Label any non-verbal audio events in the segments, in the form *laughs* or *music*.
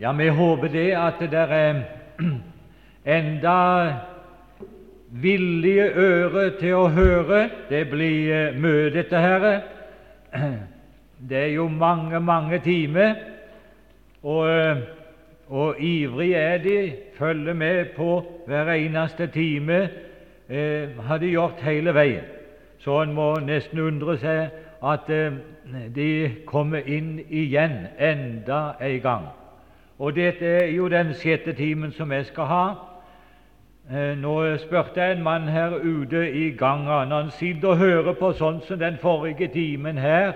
Ja, vi håper det at det er *clears throat* enda villige øre til å høre. Det blir eh, mye, dette her. *clears throat* Det er jo mange, mange timer, og, eh, og ivrige er de, følger med på hver eneste time. Eh, har de gjort hele veien. Så en må nesten undre seg at eh, de kommer inn igjen enda en gang. Og dette er jo den sjette timen som jeg skal ha. Eh, nå spurte jeg en mann her ute i gangen. Han sitter og hører på sånn som den forrige timen her,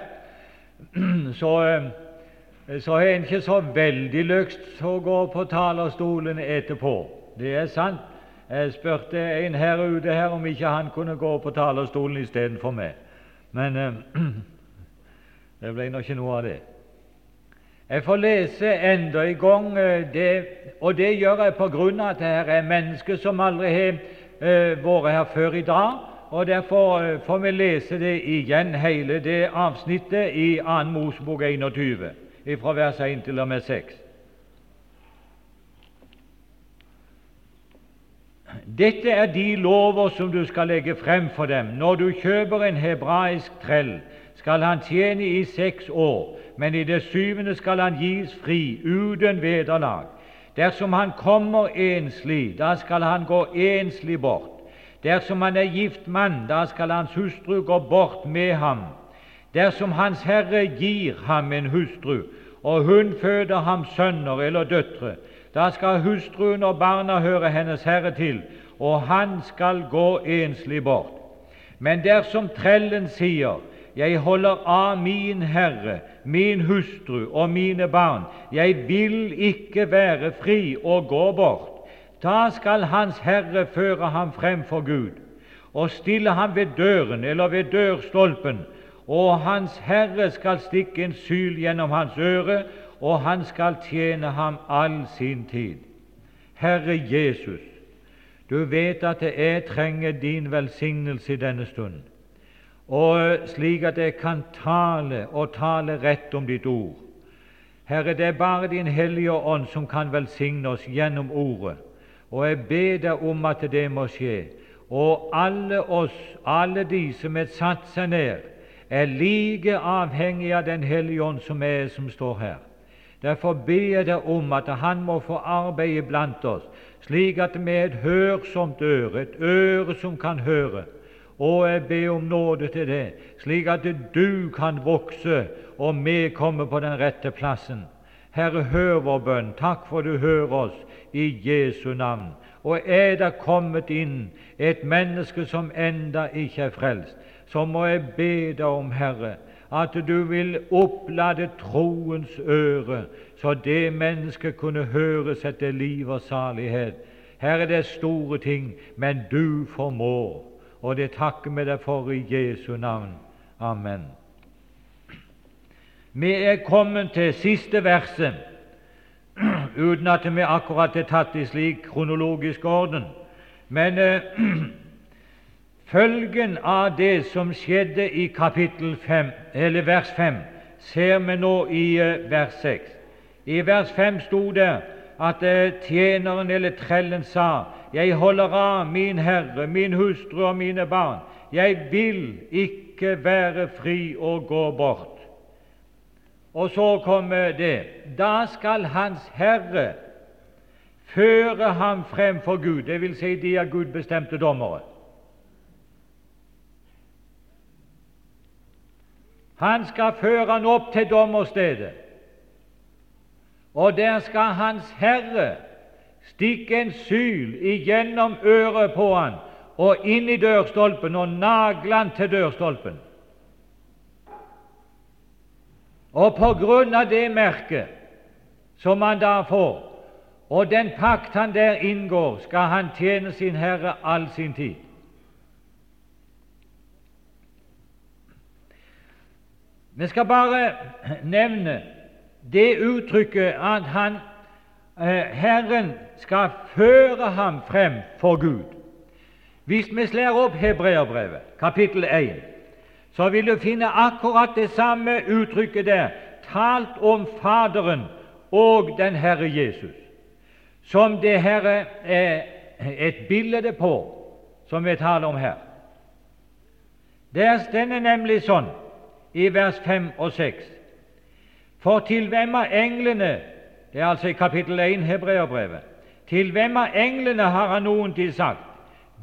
*clears throat* så, eh, så har en ikke så veldig lyst å gå på talerstolen etterpå. Det er sant. Jeg spurte en her ute her om ikke han kunne gå på talerstolen istedenfor meg. Men eh, *clears throat* det ble nå ikke noe av det. Jeg får lese enda en gang, eh, det, og det gjør jeg på grunn av at det er mennesker som aldri har eh, vært her før i dag. og Derfor eh, får vi lese det igjen, hele det avsnittet i 2. Mosebok 21, fra vers 1 til og med 6. Dette er de lover som du skal legge frem for dem. Når du kjøper en hebraisk trell, skal han tjene i seks år, men i det syvende skal han gis fri uten vederlag. Dersom han kommer enslig, da skal han gå enslig bort. Dersom han er gift mann, da skal hans hustru gå bort med ham. Dersom Hans Herre gir ham en hustru, og hun føder ham sønner eller døtre, da skal hustruen og barna høre hennes herre til, og han skal gå enslig bort. Men dersom trellen sier, Jeg holder av min herre, min hustru og mine barn, jeg vil ikke være fri og gå bort, da skal hans herre føre ham frem for Gud og stille ham ved døren eller ved dørstolpen, og hans herre skal stikke en syl gjennom hans øre og han skal tjene ham all sin tid. Herre Jesus, du vet at jeg trenger din velsignelse i denne stund, og slik at jeg kan tale og tale rett om ditt ord. Herre, det er bare Din Hellige Ånd som kan velsigne oss gjennom Ordet, og jeg ber deg om at det må skje. Og alle oss, alle de som er satt seg ned, er like avhengige av Den Hellige Ånd som er som står her. Derfor ber jeg deg om at Han må få arbeide blant oss, slik at vi er et hørsomt øre, et øre som kan høre. Og jeg ber om nåde til det, slik at du kan vokse, og vi kommer på den rette plassen. Herre, hør vår bønn. Takk for du hører oss i Jesu navn. Og er det kommet inn et menneske som enda ikke er frelst, så må jeg be deg om, Herre, at du vil opplade troens øre, så det mennesket kunne høres etter liv og salighet. Her er det store ting, men du formår, og det takker vi deg for i Jesu navn. Amen. Vi er kommet til siste verset, *clears throat* uten at vi akkurat er tatt i slik kronologisk orden. Men eh, *clears throat* Følgen av det som skjedde i kapittel 5, eller vers 5, ser vi nå i eh, vers 6. I vers 5 sto det at uh, tjeneren eller trellen sa:" Jeg holder av min Herre, min hustru og mine barn. Jeg vil ikke være fri og gå bort. Og så kommer det Da skal Hans Herre føre ham frem for Gud, dvs. Si de er Gud bestemte dommere. Han skal føre han opp til dommerstedet, og der skal Hans Herre stikke en syl igjennom øret på han og inn i dørstolpen og nagle han til dørstolpen. Og på grunn av det merket som han da får, og den pakt han der inngår, skal han tjene sin Herre all sin tid. Vi skal bare *clears throat* nevne det uttrykket at han, eh, Herren skal føre ham frem for Gud. Hvis vi slår opp Hebreerbrevet, kapittel 1, så vil du finne akkurat det samme uttrykket der, talt om Faderen og den Herre Jesus, som det her er et bilde på, som vi taler om her. Der stender nemlig sånn i vers 5 og 6 For til hvem av englene Det er altså i kapittel 1 Hebreerbrevet. Til hvem av englene har han noen til sagt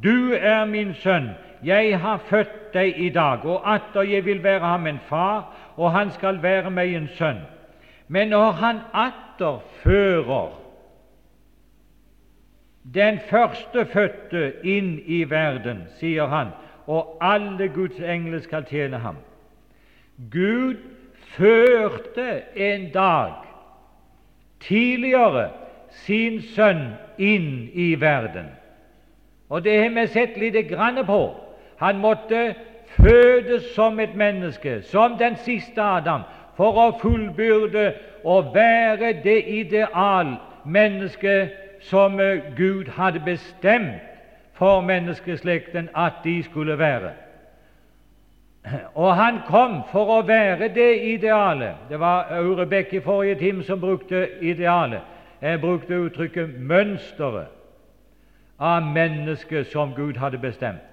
Du er min sønn, jeg har født deg i dag, og atter jeg vil være ham en far, og han skal være meg en sønn. Men når han atter fører den førstefødte inn i verden, sier han, og alle Guds engler skal tjene ham. Gud førte en dag tidligere sin sønn inn i verden. Og det har vi sett lite grann på. Han måtte fødes som et menneske, som den siste Adam, for å fullbyrde og være det ideal menneske som Gud hadde bestemt for menneskeslekten at de skulle være. Og han kom for å være det idealet. Det var Aure Bekk i forrige time som brukte idealet. Jeg brukte uttrykket 'mønsteret' av mennesket som Gud hadde bestemt.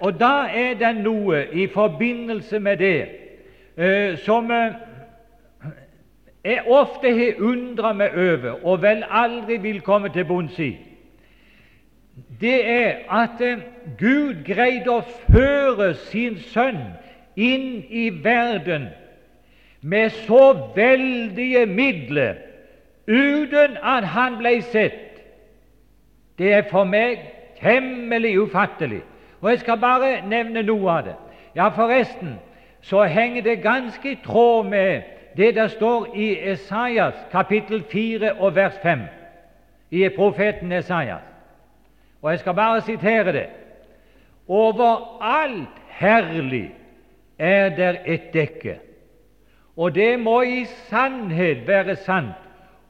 Og da er det noe i forbindelse med det eh, som eh, jeg ofte har undra meg over, og vel aldri vil komme til bunns i, det er at eh, Gud greide å føre sin sønn inn i verden med så veldige midler uten at han ble sett. Det er for meg temmelig ufattelig. Og Jeg skal bare nevne noe av det. Ja, forresten så henger det ganske i tråd med det der står i Esaias kapittel 4 og vers 5, i profeten Esaias. Og jeg skal bare sitere det. Overalt herlig er der et dekke, og det må i sannhet være sant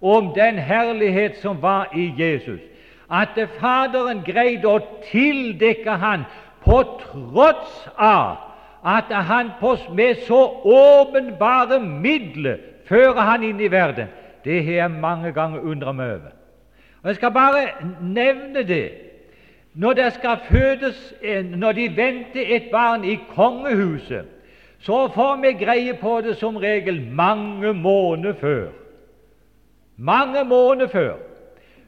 om den herlighet som var i Jesus, at Faderen greide å tildekke han på tross av at han med så åpenbare midler fører han inn i verden, det har jeg mange ganger undret meg over. Og Jeg skal bare nevne det. Når det skal fødes når de venter et barn i kongehuset, så får vi greie på det som regel mange måneder før. Mange måneder før.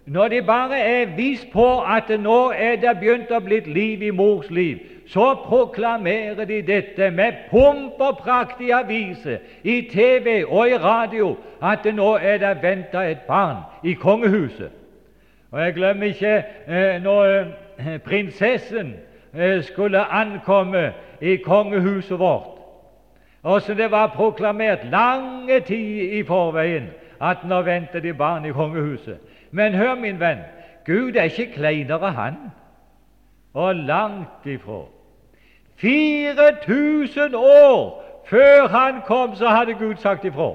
Når de bare er vist på at nå er det begynt å bli liv i mors liv, så proklamerer de dette med pomp og prakt i aviser, i TV og i radio at nå er det venta et barn i kongehuset. Og Jeg glemmer ikke eh, når eh, prinsessen eh, skulle ankomme i kongehuset vårt, og så det var proklamert lange tid i forveien at nå venter de barn i kongehuset. Men hør, min venn, Gud er ikke kleinere, han. Og langt ifra. 4000 år før han kom, så hadde Gud sagt ifra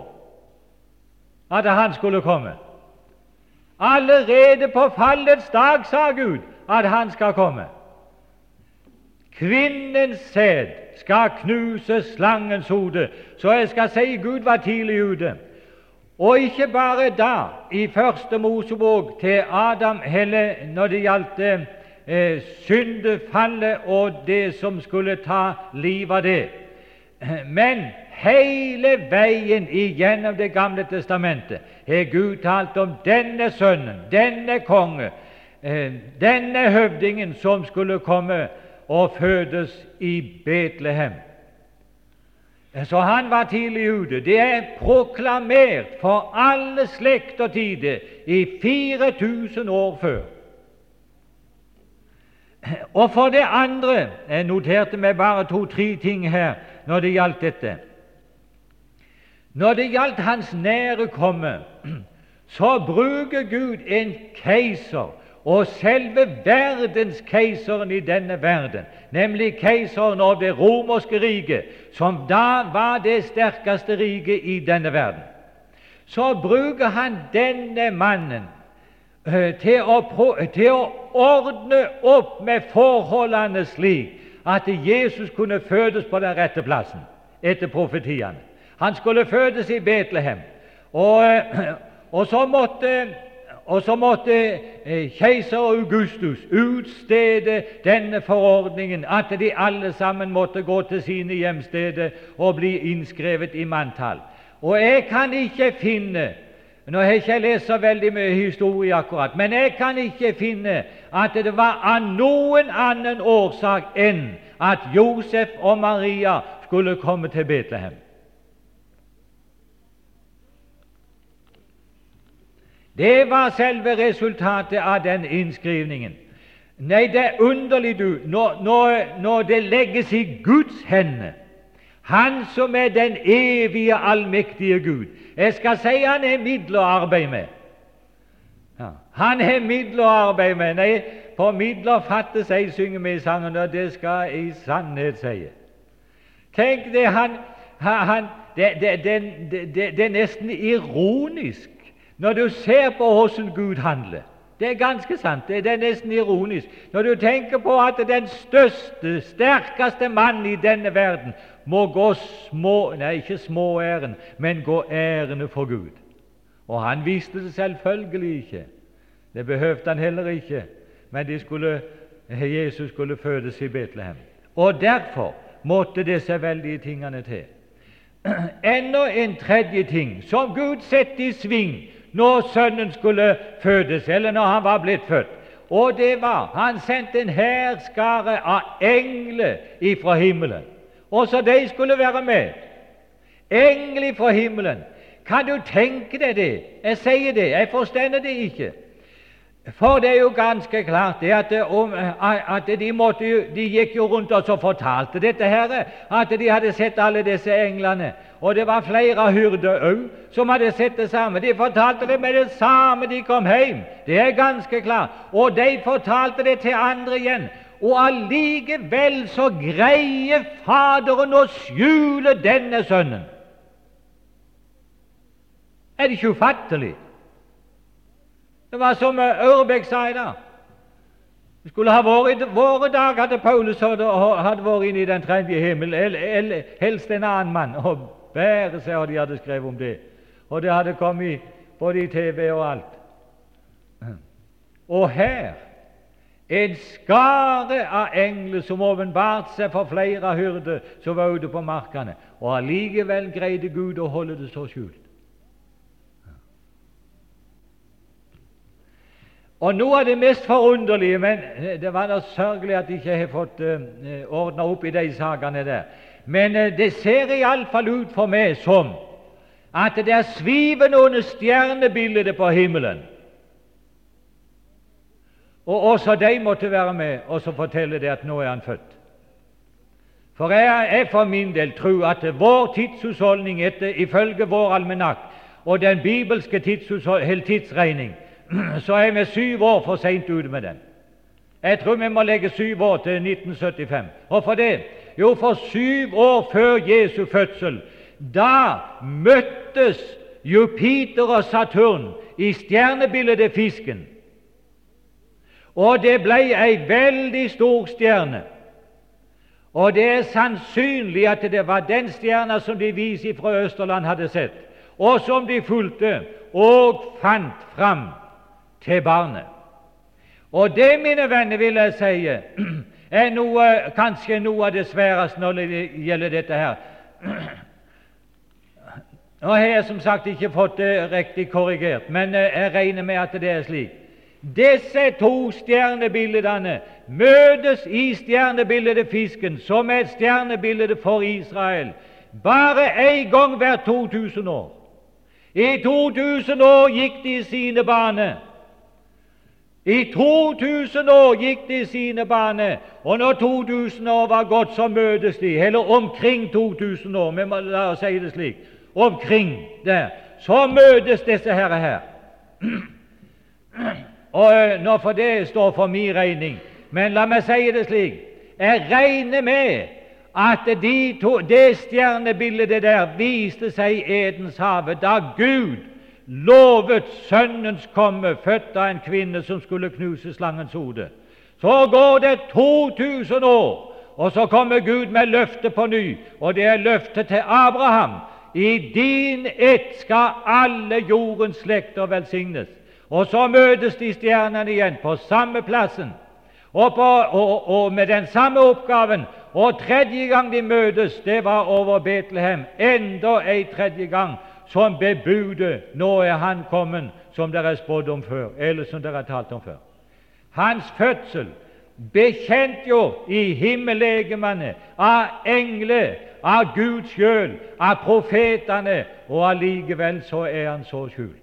at han skulle komme. Allerede på fallets dag sa Gud at han skal komme. Kvinnens sæd skal knuse slangens hode. Så jeg skal si Gud var tidlig ute. Og ikke bare da, i Første Mosebok til Adam, Helle når det gjaldt eh, syndefallet og det som skulle ta livet av det. Men hele veien igjennom Det gamle testamentet har Gud talt om denne sønnen, denne konge, eh, denne høvdingen som skulle komme og fødes i Betlehem. Så han var tidlig ute. Det er proklamert for alle slekt og tider i 4000 år før. Og for det andre Jeg noterte meg bare to-tre ting her når det gjaldt dette. Når det gjaldt hans nære komme, *clears throat* så bruker Gud en keiser og selve verdenskeiseren i denne verden, nemlig keiseren av det romerske riket, som da var det sterkeste riket i denne verden, så bruker han denne mannen uh, til, å, til å ordne opp med forholdene slik at Jesus kunne fødes på den rette plassen etter profetiene. Han skulle fødes i Betlehem. Og, og så måtte og så måtte eh, keiser Augustus utstede denne forordningen at de alle sammen måtte gå til sine hjemsteder og bli innskrevet i manntall. Og jeg kan ikke finne nå har jeg ikke lest så veldig mye historie akkurat, men jeg kan ikke finne at det var av noen annen årsak enn at Josef og Maria skulle komme til Betlehem. Det var selve resultatet av den innskrivningen. Nei, det er underlig, du, når, når, når det legges i Guds hender, Han som er den evige, allmektige Gud. Jeg skal si han er middel å arbeide med. Ja, han er middel å arbeide med. Nei, på midler fattes ei, synger vi i sangen, og det skal i sannhet si. Tenk det, han, han det, det, det, det, er nesten ironisk når du ser på hvordan Gud handler. Det er ganske sant. Det er nesten ironisk. Når du tenker på at den største, sterkeste mannen i denne verden må gå små Nei, ikke små æren, men gå ærende for Gud. Og han viste det selvfølgelig ikke. Det behøvde han heller ikke. Men skulle, Jesus skulle fødes i Betlehem. Og derfor måtte disse veldige tingene til. *clears throat* Enda en tredje ting som Gud setter i sving når Sønnen skulle fødes, eller når han var blitt født. Og det var Han sendte en hærskare av engler ifra himmelen. Også de skulle være med. Engler fra himmelen. Kan du tenke deg det? Jeg sier det, jeg forstår det ikke. For det er jo ganske klart det at, at de, måtte, de, gikk jo rundt og fortalte dette her, at de hadde sett alle disse englene. Og det var flere hyrder òg som hadde sett det samme. De fortalte det med det samme de kom hjem. Det er ganske klart. Og de fortalte det til andre igjen. Og allikevel så greier Faderen å skjule denne sønnen. Er det ikke ufattelig? Det var som Ørbekk sa i dag. Det skulle ha vært i våre dager at Paulus hadde, vært inne i den tredje himmel, eller helst en annen mann. Og bære seg hva de hadde skrevet om det. Og det hadde kommet både i TV og alt. Og her en skare av engler som åpenbarte seg for flere hyrder som var ute på markene. Og allikevel greide Gud å holde det så skjult. Og Noe av det mest forunderlige Men eh, det var da sørgelig at jeg ikke har fått uh, eh, ordna opp i de sakene der. Men uh, det ser iallfall ut for meg som at det er svivende under stjernebildet på himmelen. Og også de måtte være med og så fortelle det at nå er han født. For jeg, jeg for min del tror at vår tidshusholdning etter, ifølge vår almanakk og den bibelske tidsregning *clears throat* så er vi syv år for seint ute med den. Jeg tror vi må legge syv år til 1975. Hvorfor det? Jo, for syv år før Jesu fødsel, da møttes Jupiter og Saturn i stjernebildet Fisken. Og det ble ei veldig stor stjerne. Og det er sannsynlig at det var den stjerna som de vise fra Østerland hadde sett, og som de fulgte og fant fram til barnet. Og det, mine venner, vil jeg si, *clears throat* er noe, kanskje noe av det sværeste når det gjelder dette her. *clears throat* Nå har jeg som sagt ikke fått det riktig korrigert, men eh, jeg regner med at det er slik. Disse to stjernebildene møtes i stjernebildet fisken, som er et stjernebilde for Israel, bare én gang hvert 2000 år. I 2000 år gikk de i sine baner. I 2000 år gikk de sine baner, og når 2000 år var gått, så møtes de, eller omkring 2000 år, må la oss si det slik, omkring der, så møtes disse herre her. *clears throat* Og eh, nå for det står for min regning, men la meg si det slik. Jeg regner med at de to, det stjernebildet der viste seg i Edens hage da Gud lovet Sønnens komme, født av en kvinne som skulle knuse slangens hode. Så går det 2000 år, og så kommer Gud med løftet på ny, og det er løftet til Abraham. i din ett skal alle jordens slekter velsignes. Og så møtes de stjernene igjen på samme plassen og, på, og, og med den samme oppgaven. Og tredje gang de møtes, det var over Betlehem. Enda ei tredje gang som bebudet nå er han kommet, som dere er spådd om før, eller som dere har talt om før. Hans fødsel bekjentgjort i himmellegemene av engler, av Gud sjøl, av profetene, og allikevel så er han så skjult.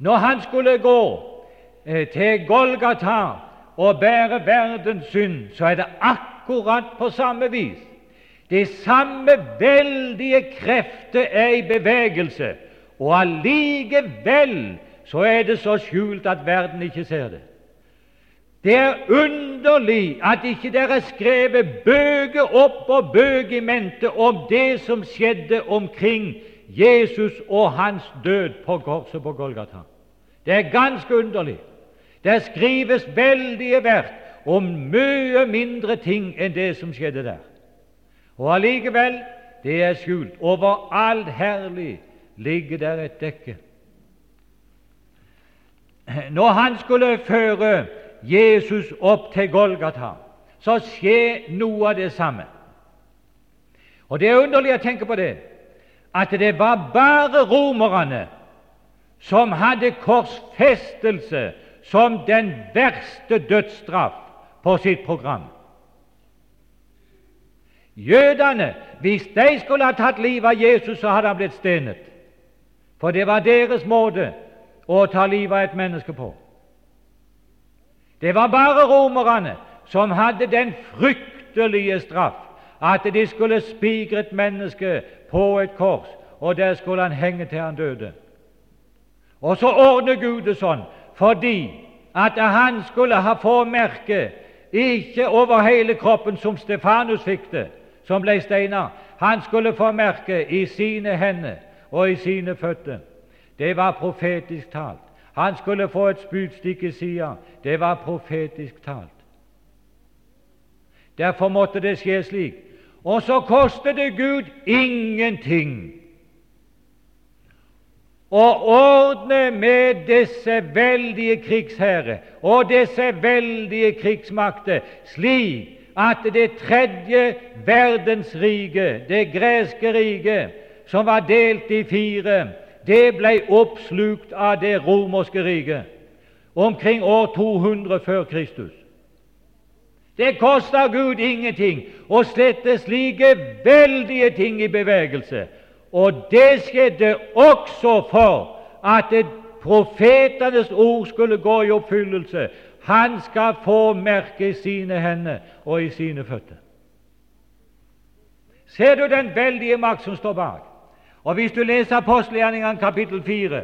Når han skulle gå eh, til Golgata og bære verdens synd, så er det akkurat på samme vis. De samme veldige krefter er i bevegelse, og allikevel så er det så skjult at verden ikke ser det. Det er underlig at ikke det er skrevet bøker opp og bøker i mente om det som skjedde omkring Jesus og hans død på korset på Golgata. Det er ganske underlig. Det skrives veldige verk om mye mindre ting enn det som skjedde der. Og allikevel, det er skjult. Over alt herlig ligger der et dekke. Når han skulle føre Jesus opp til Golgata, så skjer noe av det samme. Og Det er underlig å tenke på det, at det var bare romerne som hadde korsfestelse som den verste dødsstraff på sitt program. Jødene, hvis de skulle ha tatt livet av Jesus, så hadde han blitt stenet. For det var deres måte å ta livet av et menneske på. Det var bare romerne som hadde den fryktelige straff at de skulle spigre et menneske på et kors, og der skulle han henge til han døde. Og så ordner Gud det sånn fordi at han skulle ha få merke ikke over hele kroppen som Stefanus fikk det, som ble steina. Han skulle få merke i sine hender og i sine føtter. Det var profetisk talt. Han skulle få et spydstikk i sida. Det var profetisk talt. Derfor måtte det skje slik. Og så kostet det Gud ingenting å ordne med disse veldige krigsherrer og disse veldige krigsmakter slik at det tredje verdensriket, det greske riket, som var delt i fire, det ble oppslukt av det romerske riket omkring år 200 før Kristus. Det kosta Gud ingenting å slette slike veldige ting i bevegelse. Og det skjedde også for at profetenes ord skulle gå i oppfyllelse. Han skal få merke i sine hender og i sine føtter. Ser du den veldige makt som står bak? Og Hvis du leser apostelgjerningene kapittel 4,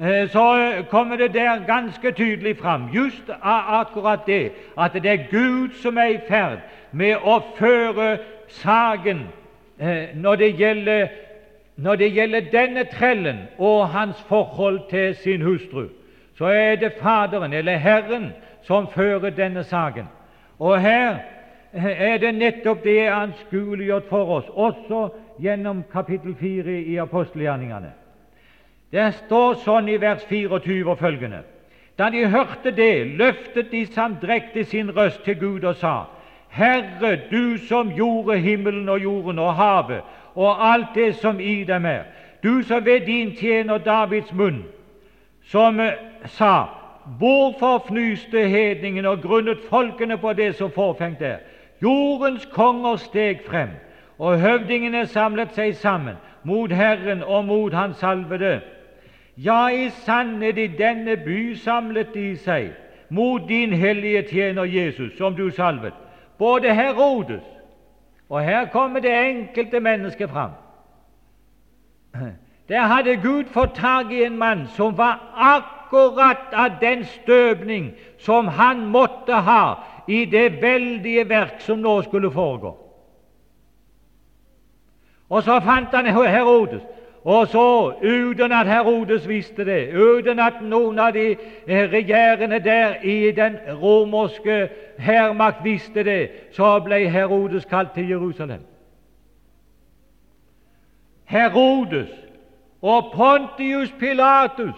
eh, så kommer det der ganske tydelig fram just akkurat det at det er Gud som er i ferd med å føre saken eh, når det gjelder når det gjelder denne trellen og hans forhold til sin hustru, så er det Faderen, eller Herren, som fører denne saken. Og her er det nettopp det anskueliggjort for oss, også gjennom kapittel 4 i apostelgjerningene. Det står sånn i vers 24 og følgende Da de hørte det, løftet de samdrektig sin røst til Gud og sa:" Herre, du som gjorde himmelen og jorden og havet og alt det som i dem er. Du som ved din tjener Davids munn, som eh, sa Hvorfor fnyste hedningen og grunnet folkene på det som forfengt er? Jordens konger steg frem, og høvdingene samlet seg sammen mot Herren og mot Hans salvede. Ja, i sannhet, i denne by samlet de seg mot din hellige tjener Jesus, som du salvet. Både Herodes og her kommer det enkelte mennesket fram. *clears throat* Der hadde Gud fått tak i en mann som var akkurat av den støpning som han måtte ha i det veldige verk som nå skulle foregå. Og så fant han Herodes, Og så, uten at Herodes visste det, uten at noen av de eh, regjerende der i den romerske hærmakt visste det, så ble Herodes kalt til Jerusalem. Herodes og Pontius Pilatus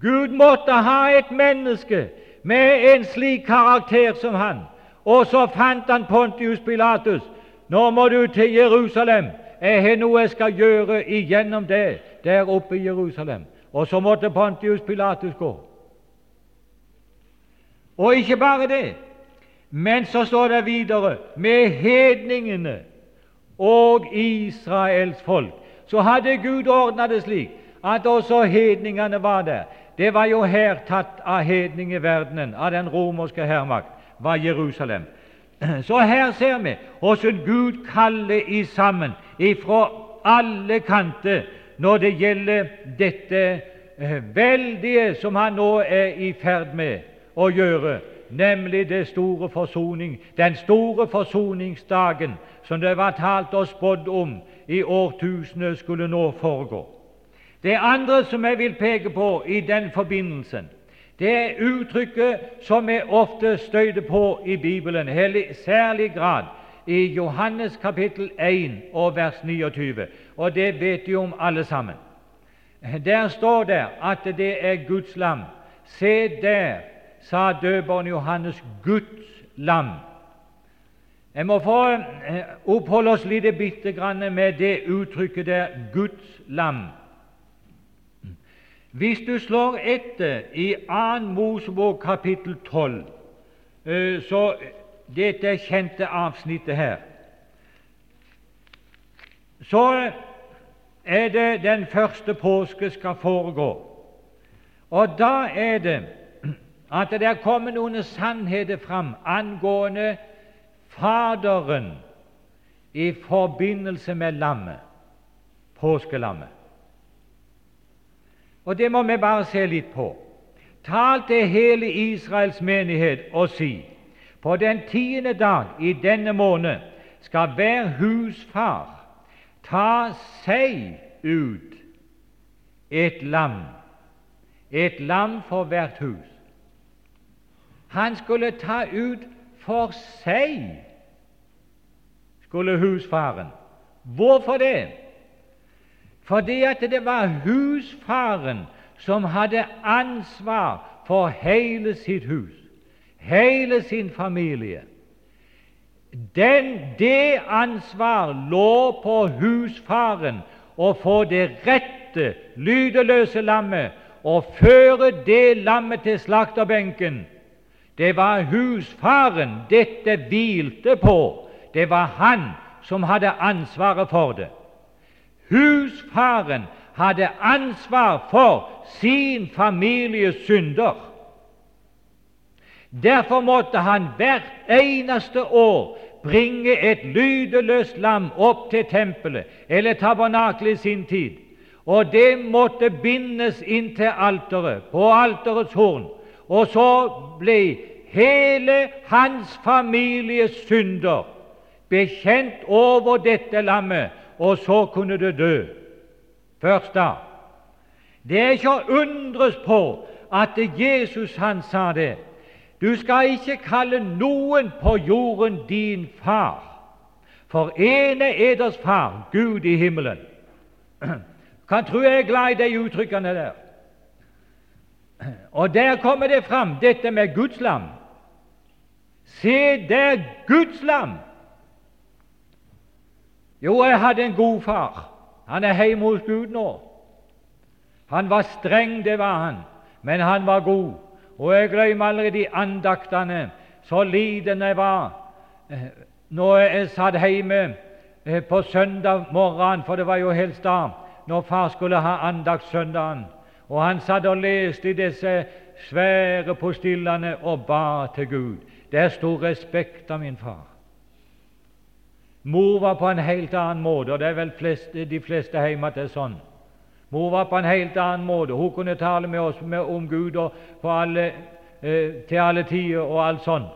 Gud måtte ha et menneske med en slik karakter som han. Og så fant han Pontius Pilatus. Nå må du til Jerusalem. Jeg har noe jeg skal gjøre igjennom det der oppe i Jerusalem. Og så måtte Pontius Pilatus gå. Og ikke bare det, men så står det videre med hedningene og Israels folk. Så hadde Gud ordna det slik at også hedningene var der. Det var jo her tatt av hedningeverdenen, av den romerske hærmakt, var Jerusalem. *clears throat* Så her ser vi hvordan Gud kaller i sammen ifra alle kanter når det gjelder dette eh, veldige som han nå er i ferd med å gjøre, nemlig det store forsoning, den store forsoningsdagen som det var talt og spådd om i årtusenet skulle nå foregå. Det andre som jeg vil peke på i den forbindelsen, det er uttrykket som vi ofte støter på i Bibelen, i særlig grad i Johannes kapittel 1 og vers 29, og det vet de om alle sammen. Der står det at det er Guds lam. Se der, sa døperen Johannes, Guds lam. Jeg må få eh, oppholde oss litt bitte grann med det uttrykket der, Guds lam. Hvis du slår etter i 2. Mosebok kapittel 12, eh, så dette kjente avsnittet her, så er det den første påske skal foregå. Og da er det at det er kommet noen sannheter fram angående Faderen i forbindelse med lammet, påskelammet. Og det må vi bare se litt på. Tal til hele Israels menighet og si på den tiende dag i denne måned skal hver husfar ta seg ut et lam, et lam for hvert hus. Han skulle ta ut for seg, skulle husfaren. Hvorfor det? fordi at det var husfaren som hadde ansvar for hele sitt hus, hele sin familie. Den, det ansvar lå på husfaren å få det rette, lydeløse lammet og føre det lammet til slakterbenken. Det var husfaren dette hvilte på. Det var han som hadde ansvaret for det. Husfaren hadde ansvar for sin families synder. Derfor måtte han hvert eneste år bringe et lydeløst lam opp til tempelet, eller tabernakelet i sin tid. Og det måtte bindes inn til alteret, på alterets horn. Og så ble hele hans families synder bekjent over dette lammet, og så kunne det dø. Først da. Det er ikke å undres på at Jesus han sa det. Du skal ikke kalle noen på jorden din far, for ene eders far, Gud i himmelen. *clears throat* Kan tro jeg er glad i de uttrykkene der. *clears throat* Og der kommer det fram, dette med Guds lam. Se det er Guds lam! Jo, jeg hadde en god far. Han er hjemme hos Gud nå. Han var streng, det var han, men han var god. Og jeg glemmer aldri de andaktene, så liten jeg var eh, når jeg satt hjemme eh, på søndag morgen, for det var jo helst da når far skulle ha andakt søndagen. Og han satt og leste i disse svære postillene og ba til Gud. Der sto respekt av min far. Mor var på en helt annen måte, og det er vel flest, de fleste hjemme at det er sånn. Mor var på en helt annen måte. Hun kunne tale med oss med, om Gud alle, eh, til alle tider og alt sånn.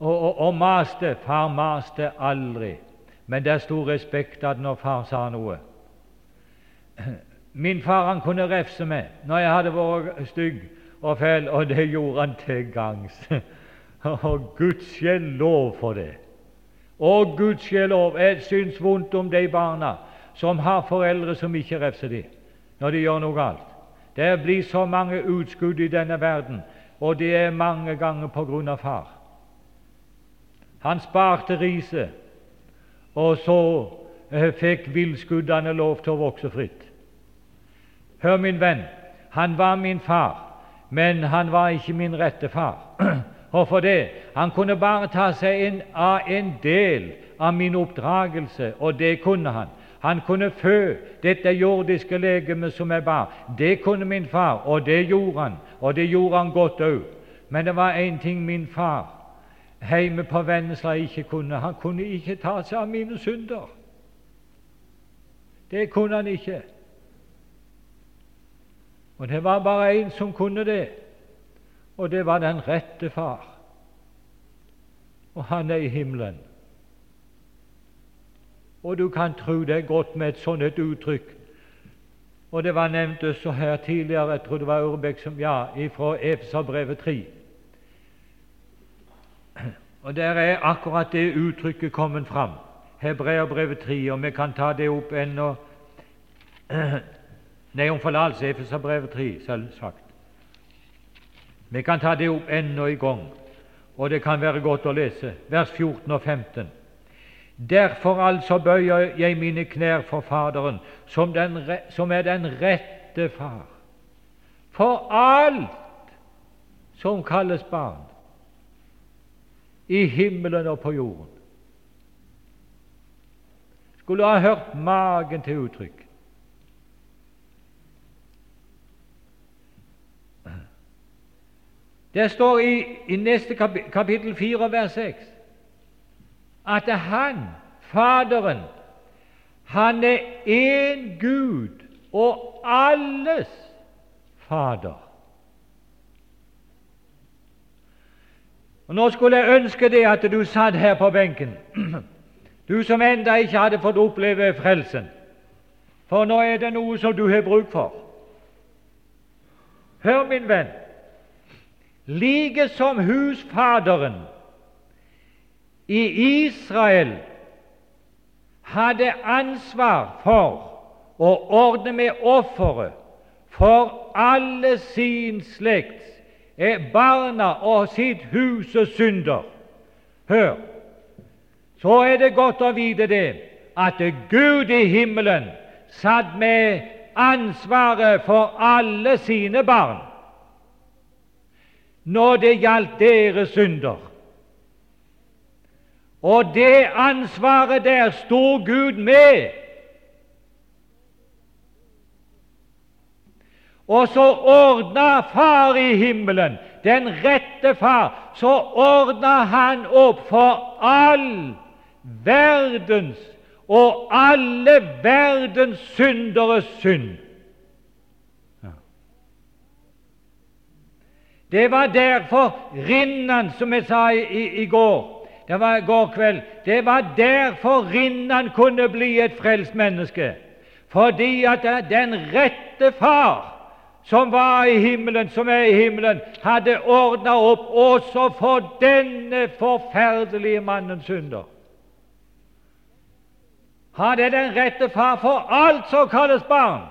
Og, og, og, maste. Far maste aldri. Men det sto respekt at når far sa noe *clears throat* Min far han kunne refse meg når jeg hadde vært stygg og fæl, og det gjorde han til gangs. *laughs* Og gudskjelov for det. Å, gudskjelov, jeg syns vondt om de barna som har foreldre som ikke refser dem når de gjør noe galt. Det blir så mange utskudd i denne verden, og det er mange ganger på grunn av far. Han sparte riset, og så eh, fikk villskuddene lov til å vokse fritt. Hør, min venn, han var min far, men han var ikke min rette far. *clears throat* Hvorfor det? Han kunne bare ta seg inn av en del av min oppdragelse, og det kunne han. Han kunne fø dette jordiske legemet som jeg bar. Det kunne min far, og det gjorde han. Og det gjorde han godt òg. Men det var én ting min far hjemme på Vennesla ikke kunne. Han kunne ikke ta seg av mine synder. Det kunne han ikke. Og det var bare én som kunne det, og det var den rette far. Og han er i himmelen. Og du kan tro det er godt med et sånt et uttrykk. Og det var nevnt også her tidligere, jeg tror det var Urbæk som ja, fra Efeserbrevet 3. Og der er akkurat det uttrykket kommet fram. Hebreerbrevet 3, og vi kan ta det opp ennå *clears throat* Nei, om forlatelse, Efeserbrevet 3, selvsagt. Vi kan ta det opp ennå i gang, og det kan være godt å lese, vers 14 og 15. Derfor altså bøyer jeg mine knær for Faderen, som, den, som er den rette Far, for alt som kalles barn, i himmelen og på jorden. Skulle ha hørt magen til uttrykk. Det står i, i neste kapittel 4, vers 6 at Han, Faderen, han er én Gud og alles Fader. Og Nå skulle jeg ønske det at du satt her på benken, *clears throat* du som enda ikke hadde fått oppleve frelsen. For nå er det noe som du har bruk for. Hør, min venn. Like som husfaderen i Israel hadde ansvar for å ordne med offeret for alle sin slekt er barna og sitt hus og synder. Hør, så er det godt å vite det at Gud i himmelen satt med ansvaret for alle sine barn når det gjaldt deres synder. Og det ansvaret der sto Gud med. Og så ordna Far i himmelen, den rette Far, så ordna Han opp for all verdens og alle verdens synderes synd. Det var derfor Rinnan, som jeg sa i, i, går det var i går kveld, det var derfor Rinnan kunne bli et frelst menneske. Fordi at den rette Far som var i himmelen, som er i himmelen, hadde ordna opp også for denne forferdelige mannens synder. Er den rette far for alt som kalles barn.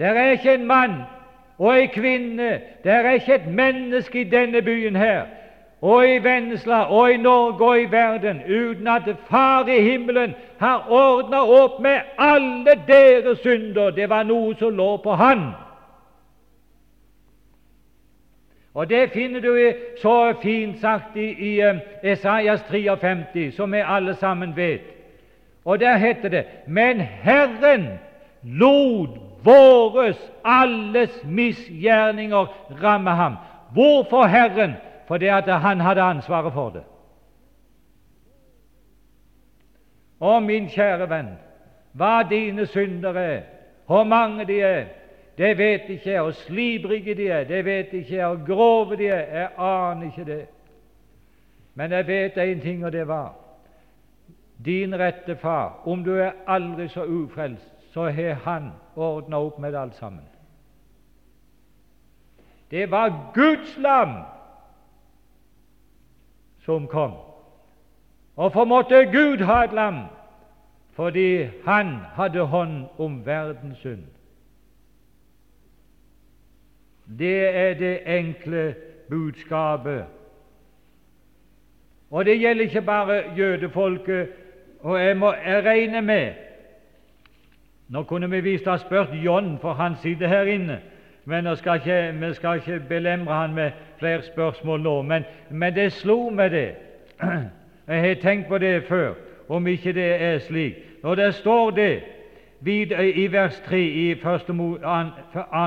Det er ikke en mann og ei kvinne, det er ikke et menneske i denne byen her og i Vennesla og i Norge og i verden uten at Far i himmelen har ordna opp med alle deres synder. Det var noe som lå på Han. Og Det finner du så fint sagt i, i um, Esaias 53, som vi alle sammen vet. Og der heter det:" Men Herren lot våres alles misgjerninger ramme ham. Hvorfor Herren? Fordi at han hadde ansvaret for det. Å, min kjære venn, hva dine synder er, hvor mange de er, det vet ikke jeg. Og slibrige de er, det vet ikke jeg. Og grove de er, jeg aner ikke det. Men jeg vet én ting, og det var din rette far, om du er aldri så ufrelst, så har han ordna opp med alt sammen. Det var Guds lam som kom. Og for måtte Gud ha et lam, fordi han hadde hånd om verdens synd. Det er det enkle budskapet. Og det gjelder ikke bare jødefolket. Og jeg, må, jeg regner med Nå kunne vi visst ha spurt John, for han sitter her inne. Men vi skal ikke, vi skal ikke belemre han med flere spørsmål nå. Men, men det slo meg, det. *clears throat* Jeg har tenkt på det før, om ikke det er slik. Når det står det i vers 3 i 2.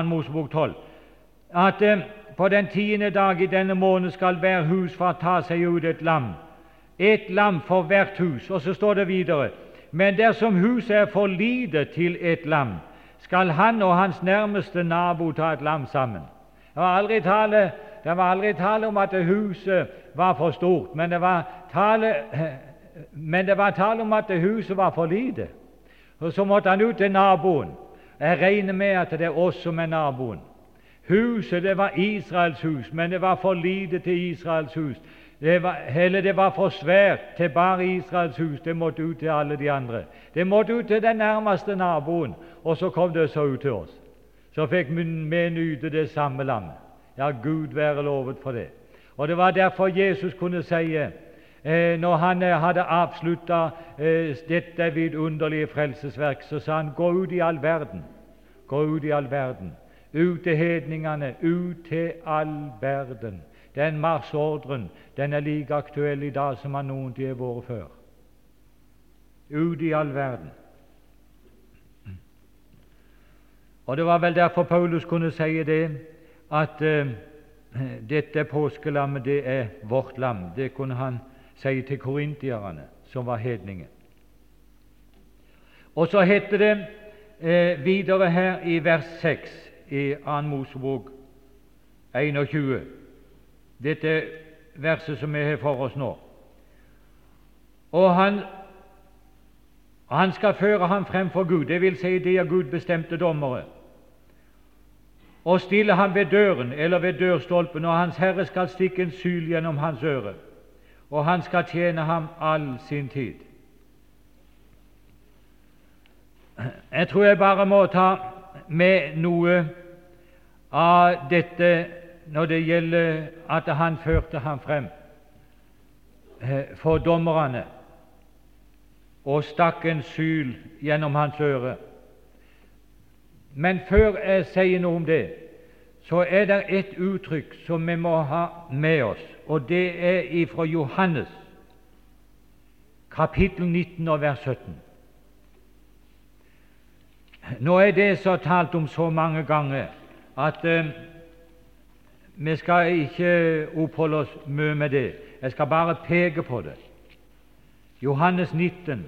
Mosebok 12 at eh, på den tiende dag i denne måned skal hver husfar ta seg ut et lam. Et lam for hvert hus. Og så står det videre Men dersom huset er for lite til et lam, skal han og hans nærmeste nabo ta et lam sammen. Det var aldri tale, var aldri tale om at huset var for stort, men det var tale, *laughs* men det var tale om at huset var for lite. Og Så måtte han ut til naboen. Jeg regner med at det er oss som er naboen. Huset det var Israels hus, men det var for lite til Israels hus. Det var, eller det var for svært til bare Israels hus. Det måtte ut til alle de andre. Det måtte ut til den nærmeste naboen, og så kom det så ut til oss. Så fikk vi nyte det samme lammet. Ja, Gud være lovet for det. Og Det var derfor Jesus kunne si, eh, når han eh, hadde avslutta eh, dette vidunderlige frelsesverk, så sa han, gå ut i all verden. Gå ut i all verden ut til hedningene, ut til all verden. Den marsjordren den er like aktuell i dag som han noen har vært før. Ut i all verden. Og Det var vel derfor Paulus kunne si det, at uh, dette påskelammet det er vårt lam. Det kunne han si til korintierne, som var hedninger. Og så heter det uh, videre her i vers 6 i 2. Mosebok 21, dette verset som vi har for oss nå. Og han, han skal føre ham frem for Gud, dvs. Si de av Gud bestemte dommere, og stille ham ved døren eller ved dørstolpen, og Hans Herre skal stikke en syl gjennom hans øre, og han skal tjene ham all sin tid. Jeg tror jeg bare må ta med noe av dette når det gjelder at han førte ham frem eh, for dommerne og stakk en syl gjennom hans øre. Men før jeg sier noe om det, så er det et uttrykk som vi må ha med oss, og det er ifra Johannes, kapittel 19 og vers 17. Nå er det så talt om så mange ganger at eh, vi skal ikke oppholde oss mye med det. Jeg skal bare peke på det. Johannes 19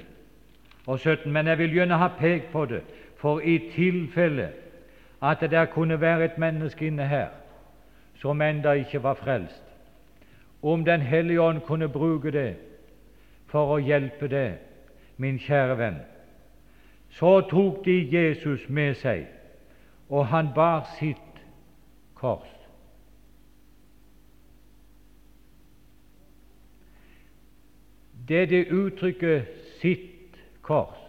og 17. Men jeg vil gjerne ha pekt på det, for i tilfelle at det der kunne være et menneske inne her som enda ikke var frelst, om Den hellige ånd kunne bruke det for å hjelpe deg, min kjære venn, så tok de Jesus med seg og han bar sitt kors. Det er det uttrykket 'sitt kors'.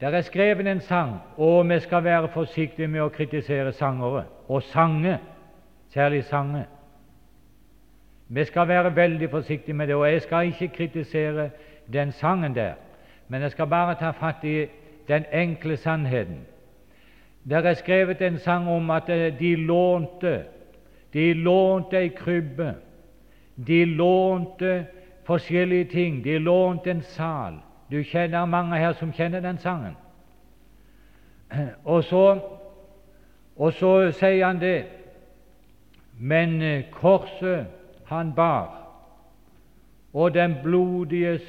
Der er skrevet en sang, og vi skal være forsiktige med å kritisere sangere og sange, særlig sange. Vi skal være veldig forsiktige med det, og jeg skal ikke kritisere den sangen der. Men jeg skal bare ta fatt i den enkle sannheten. Der er skrevet en sang om at eh, de lånte de lånte ei krybbe, de lånte forskjellige ting, de lånte en sal. Du kjenner mange her som kjenner den sangen. Og så, og så sier han det Men korset han bar, og den blodiges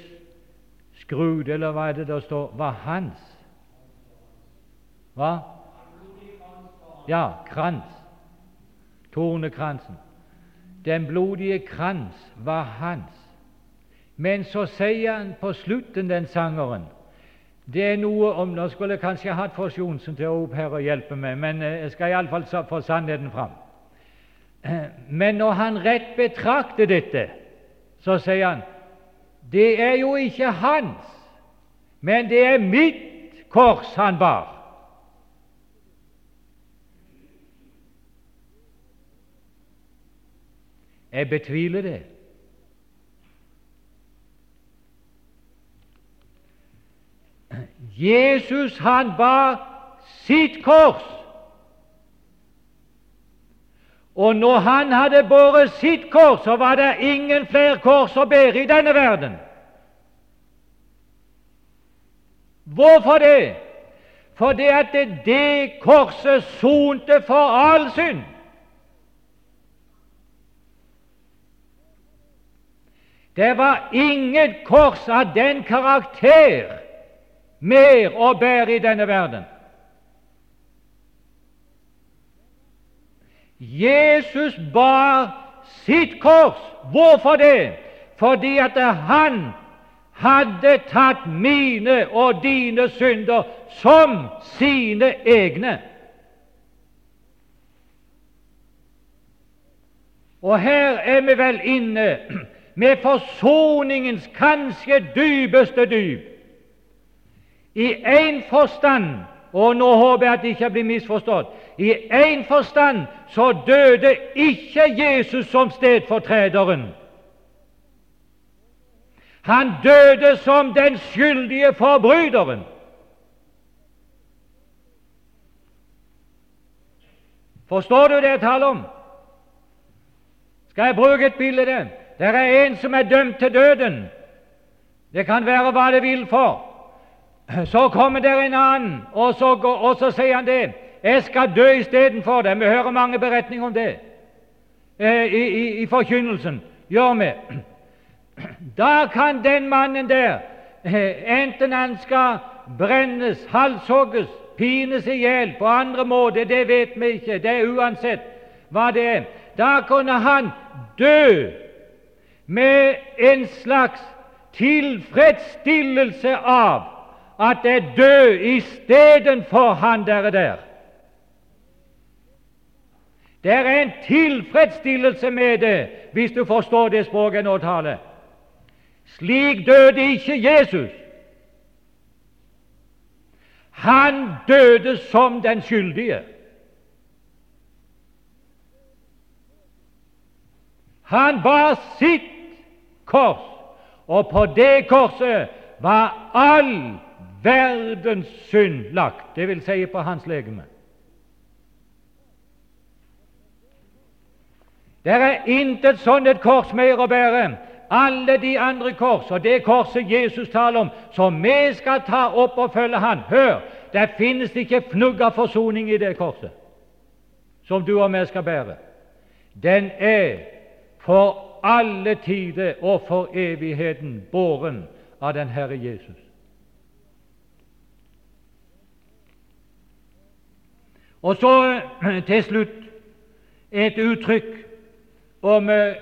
Skrud, eller hva er det der står, var hans. Hva? Ja, krans. Tornekransen. Den blodige krans var hans. Men så sier han på slutten, den sangeren Det er noe om Nå skulle jeg kanskje hatt Fors Johnsen til å opp her og hjelpe meg, men eh, jeg skal iallfall få sannheten fram. *clears throat* Men når han rett betrakter dette, så sier han det er jo ikke hans, men det er mitt kors han bar. Jeg betviler det. Jesus han bar sitt kors. Og når han hadde båret sitt kors, så var det ingen flere kors å bære i denne verden. Hvorfor det? Fordi at det korset sonte for all synd. Det var inget kors av den karakter mer å bære i denne verden. Jesus bar sitt kors. Hvorfor det? Fordi at han hadde tatt mine og dine synder som sine egne. Og her er vi vel inne med forsoningens kanskje dypeste dyp. I én forstand og nå håper jeg at det ikke blir misforstått i én forstand så døde ikke Jesus som stedfortrederen. Han døde som den skyldige forbryteren. Forstår du det jeg taler om? Skal jeg bruke et bilde? Det er en som er dømt til døden. Det kan være hva det vil for. Så kommer det en annen, og så, og så sier han det. 'Jeg skal dø istedenfor det Vi hører mange beretninger om det eh, i, i, i, forkynnelsen. Gjør vi. Da kan den mannen der, eh, enten han skal brennes, halshogges, pines i hjel på andre måter, det vet vi ikke, det er uansett hva det er, da kunne han dø med en slags tilfredsstillelse av at jeg dø istedenfor han der er der. Det er en tilfredsstillelse med det, hvis du forstår det språket jeg nå taler. Slik døde ikke Jesus. Han døde som den skyldige. Han bar sitt kors, og på det korset var all verdens synd lagt, vil si på hans legeme. Det er intet sånt et kors mer å bære. Alle de andre kors, og det korset Jesus taler om, som vi skal ta opp og følge Han Hør! Det finnes ikke fnugg av forsoning i det korset som du og vi skal bære. Den er for alle tider og for evigheten båren av den Herre Jesus. Og så til slutt et uttrykk om, eh,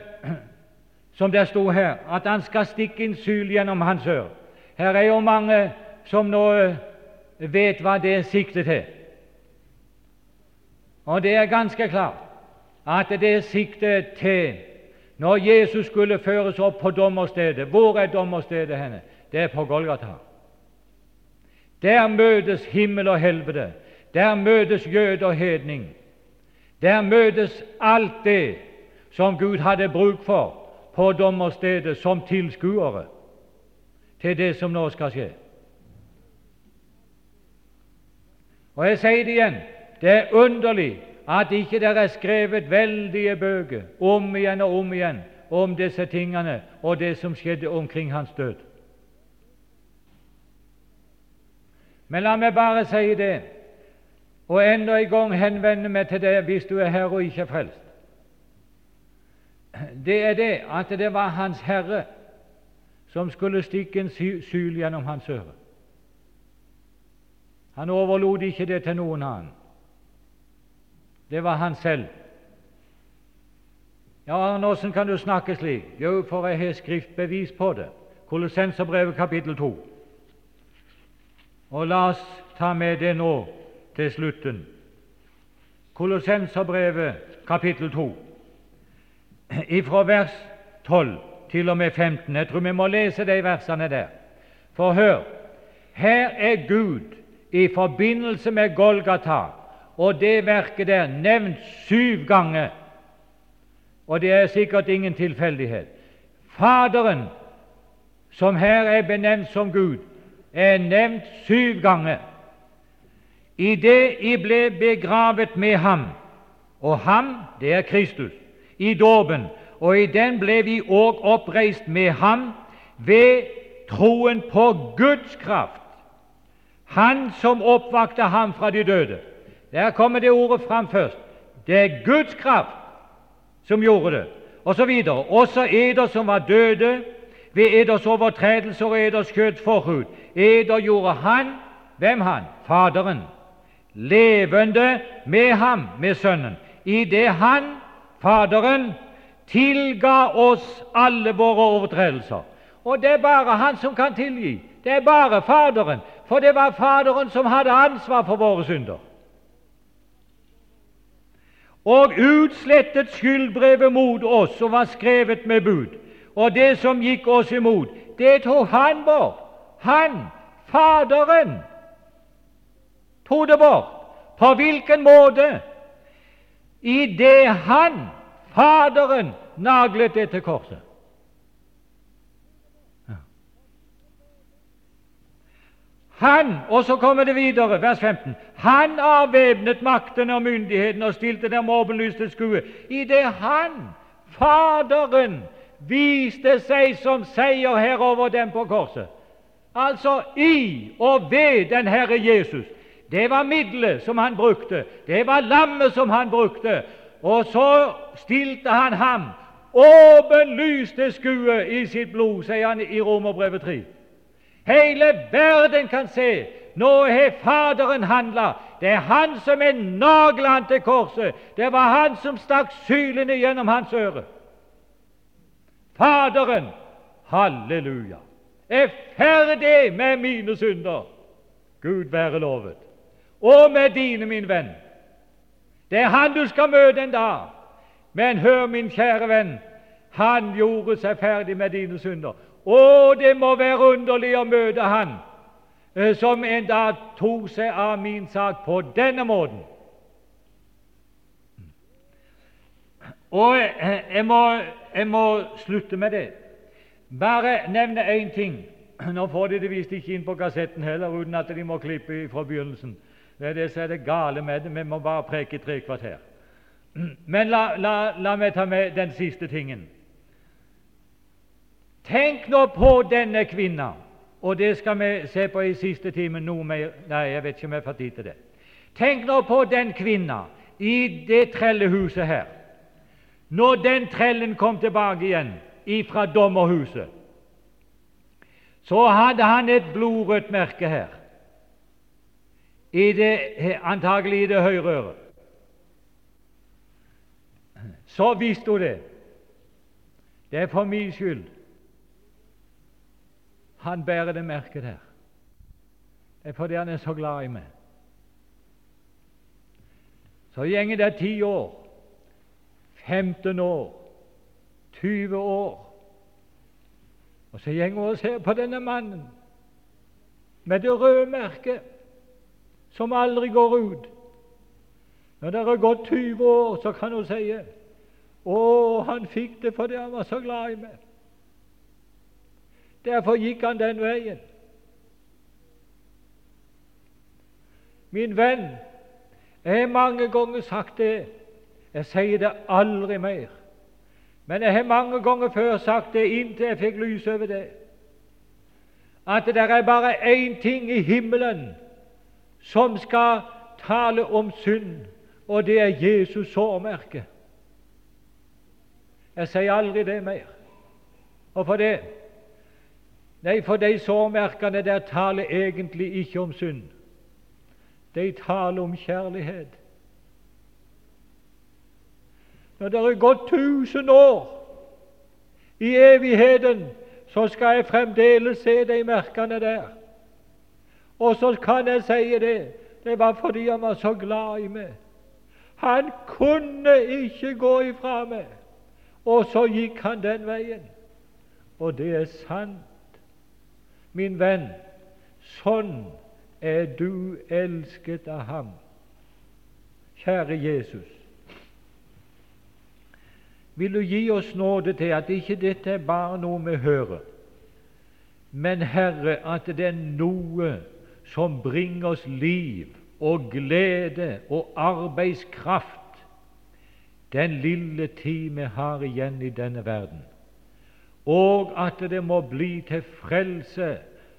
som det sto her, at han skal stikke en syl gjennom hans ør. Her er jo mange som nå eh, vet hva det sikter til. Og det er ganske klart at det sikter til når Jesus skulle føres opp på dommerstedet. Hvor er dommerstedet henne? Det er på Golgata. Der møtes himmel og helvete. Der møtes jøde og hedning. Der møtes alt det som Gud hadde bruk for på dommerstedet som tilskuere til det som nå skal skje. Og jeg sier det igjen det er underlig at ikke det er skrevet veldige bøker om igjen og om igjen om disse tingene og det som skjedde omkring hans død. Men la meg bare si det og enda en gang henvende meg til deg hvis du er her og ikke frelst. Det er det at det var Hans Herre som skulle stikke en syl gjennom hans øre. Han overlot ikke det til noen annen. Det var han selv. Ja, Arne, åssen kan du snakke slik? Jo, for jeg har skriftbevis på det. Kolossenserbrevet kapittel 2. Og la oss ta med det nå til slutten. Kolossenserbrevet kapittel 2, ifra vers 12 til og med 15. Jeg tror vi må lese de versene der. For hør, her er Gud i forbindelse med Golgata og det verket der nevnt syv ganger, og det er sikkert ingen tilfeldighet. Faderen, som her er benevnt som Gud, er nevnt syv ganger. I det I ble begravet med ham, og ham, det er Kristus, i dåpen, og i den ble vi òg oppreist med ham ved troen på Guds kraft, Han som oppvakte ham fra de døde. Der kommer det ordet fram først. Det er Guds kraft som gjorde det, og så. Også eder som var døde ved eders overtredelser og eders kjøds forhud. Eder gjorde han Hvem han? Faderen. Levende med ham, med Sønnen. I det han, Faderen, tilga oss alle våre overtredelser. Og det er bare Han som kan tilgi. Det er bare Faderen, for det var Faderen som hadde ansvar for våre synder. Og utslettet skyldbrevet mot oss som var skrevet med bud, og det som gikk oss imot, det tok Han bort. Han, Faderen, tok det bort. På hvilken måte? I det Han, Faderen, naglet det til korset. Han, og så kommer det videre, vers 15. Han avvæpnet maktene og myndighetene og stilte dem åpenlyst til skue. I det han, Faderen, viste seg som seierherre over dem på korset. Altså i og ved den Herre Jesus. Det var middelet som han brukte. Det var lammet som han brukte. Og så stilte han ham åpenlyst til skue i sitt blod, sier han i Romerbrevet 3. Hele verden kan se nå har Faderen handla. Det er Han som er nagla til korset. Det var Han som stakk sylene gjennom hans øre. Faderen, halleluja, er ferdig med mine synder. Gud være lovet. Og med dine, min venn. Det er Han du skal møte en dag. Men hør, min kjære venn, han gjorde seg ferdig med dine synder. Og det må være underlig å møte Han eh, som en dag tok seg av min sak på denne måten. Og eh, jeg må, jeg må slutte med det. Bare nevne én ting. Nå får de det visst ikke inn på kassetten heller, uten at de må klippe fra begynnelsen. Det er det som er det gale med det. Vi må bare preke tre kvarter. Men la, la, la meg ta med den siste tingen. Tenk nå på denne kvinna, og det skal vi se på i siste time noe mer Nei, jeg vet ikke om jeg får tid til det. Tenk nå på den kvinna i det trellehuset her. Når den trellen kom tilbake igjen fra dommerhuset, så hadde han et blodrødt merke her, i det, antagelig i det høyre øret. Så visste hun det. Det er for min skyld han bærer det merket der. Det er fordi han er så glad i meg. Så gjenger det ti år, 15 år, 20 år. Og så gjenger hun og ser på denne mannen med det røde merket som aldri går ut. Når det har gått 20 år, så kan hun si å, han fikk det fordi han var så glad i meg. Derfor gikk han den veien. Min venn, jeg har mange ganger sagt det. Jeg sier det aldri mer. Men jeg har mange ganger før sagt det inntil jeg fikk lys over det. At det er bare én ting i himmelen som skal tale om synd, og det er Jesus sårmerke. Jeg sier aldri det mer. Og for det Nei, for de sårmerkene der taler egentlig ikke om synd. De taler om kjærlighet. når det er gått tusen år i evigheten, så skal jeg fremdeles se de merkene der. Og så kan jeg si det det var fordi han var så glad i meg. Han kunne ikke gå ifra meg. Og så gikk han den veien. Og det er sant, min venn. Sånn er du elsket av ham. Kjære Jesus, vil du gi oss nåde til at ikke dette er bare noe vi hører, men Herre, at det er noe som bringer oss liv og glede og arbeidskraft den lille tid vi har igjen i denne verden, og at det må bli til frelse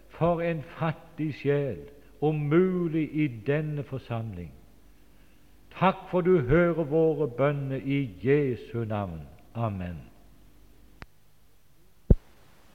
for en fattig sjel, om mulig i denne forsamling. Takk for du hører våre bønner i Jesu navn. Amen.